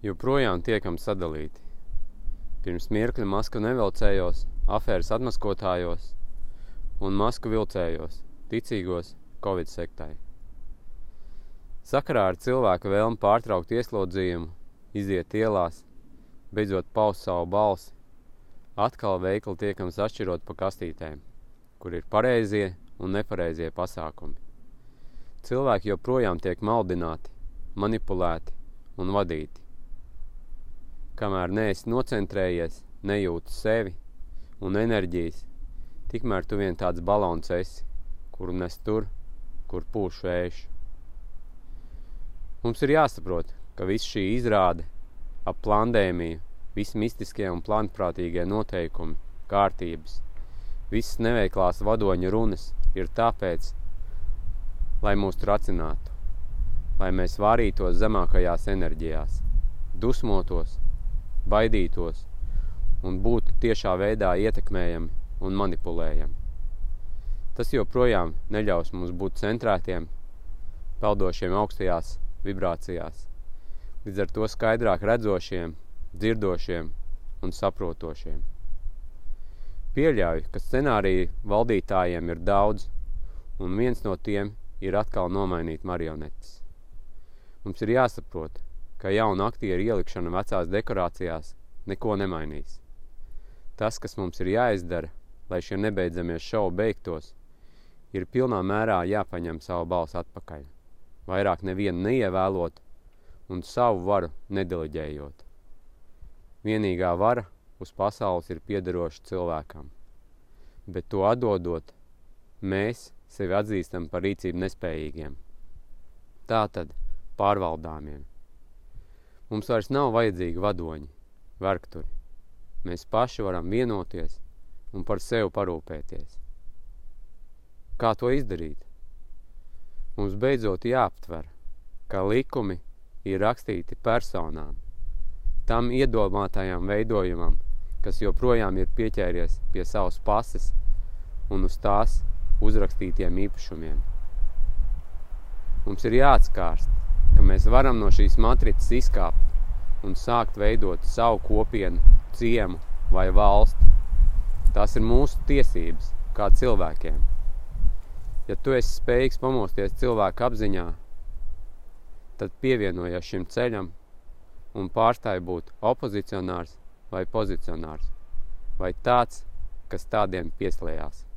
joprojām tiekam sadalīti. Pirms mirkļa masku nevilcējos, afēras atmaskotājos un masku vilcējos, ticīgos Covid sektai. Sakarā ar cilvēku vēlmu pārtraukt ieslodzījumu, iziet ielās, beidzot paust savu balsi, atkal veikli tiekams atšķirot pa kastītēm, kur ir pareizie un nepareizie pasākumi. Cilvēki joprojām tiek maldināti, manipulēti un vadīti kamēr neesi nocentrējies, nejūti sevi un enerģijas, tikmēr tu vien tāds balons esi, kuru nes tur, kur pūš vējš. Mums ir jāsaprot, ka viss šī izrāde ap plandēmiju, visi mistiskie un plānprātīgie noteikumi, kārtības, visas neveiklās vadoņa runas ir tāpēc, lai mūs tracinātu, lai mēs vārītos zemākajās enerģijās, dusmotos, baidītos un būtu tiešā veidā ietekmējami un manipulējami. Tas joprojām neļaus mums būt centrētiem, peldošiem augstajās vibrācijās, līdz ar to skaidrāk redzošiem, dzirdošiem un saprotošiem. Pieļauju, ka scenāriju valdītājiem ir daudz, un viens no tiem ir atkal nomainīt marionetes. Mums ir jāsaprot, ka jauna aktieru ielikšana vecās dekorācijās neko nemainīs. Tas, kas mums ir jāizdara, lai šie nebeidzamie šovi beigtos, ir pilnā mērā jāpaņem savu balsu atpakaļ, vairāk nevienu neievēlot un savu varu nedeleģējot. Vienīgā vara uz pasaules ir piederoša cilvēkam, bet to atdodot, mēs sevi atzīstam par rīcību nespējīgiem. Tātad pārvaldāmiem. Mums vairs nav vajadzīgi vadoņi, vergturi. Mēs paši varam vienoties un par sevi parūpēties. Kā to izdarīt? Mums beidzot jāaptver, ka likumi ir rakstīti personām, tam iedomātajām veidojumam, kas joprojām ir pieķēries pie savas pases un uz tās uzrakstītiem īpašumiem. Mums ir jāatskārst, ka mēs varam no šīs matricas izkāpt un sākt veidot savu kopienu, ciemu vai valsti. Tās ir mūsu tiesības kā cilvēkiem. Ja tu esi spējīgs pamosties cilvēku apziņā, tad pievienojies šim ceļam un pārstāj būt opozicionārs vai pozicionārs, vai tāds, kas tādiem pieslējās.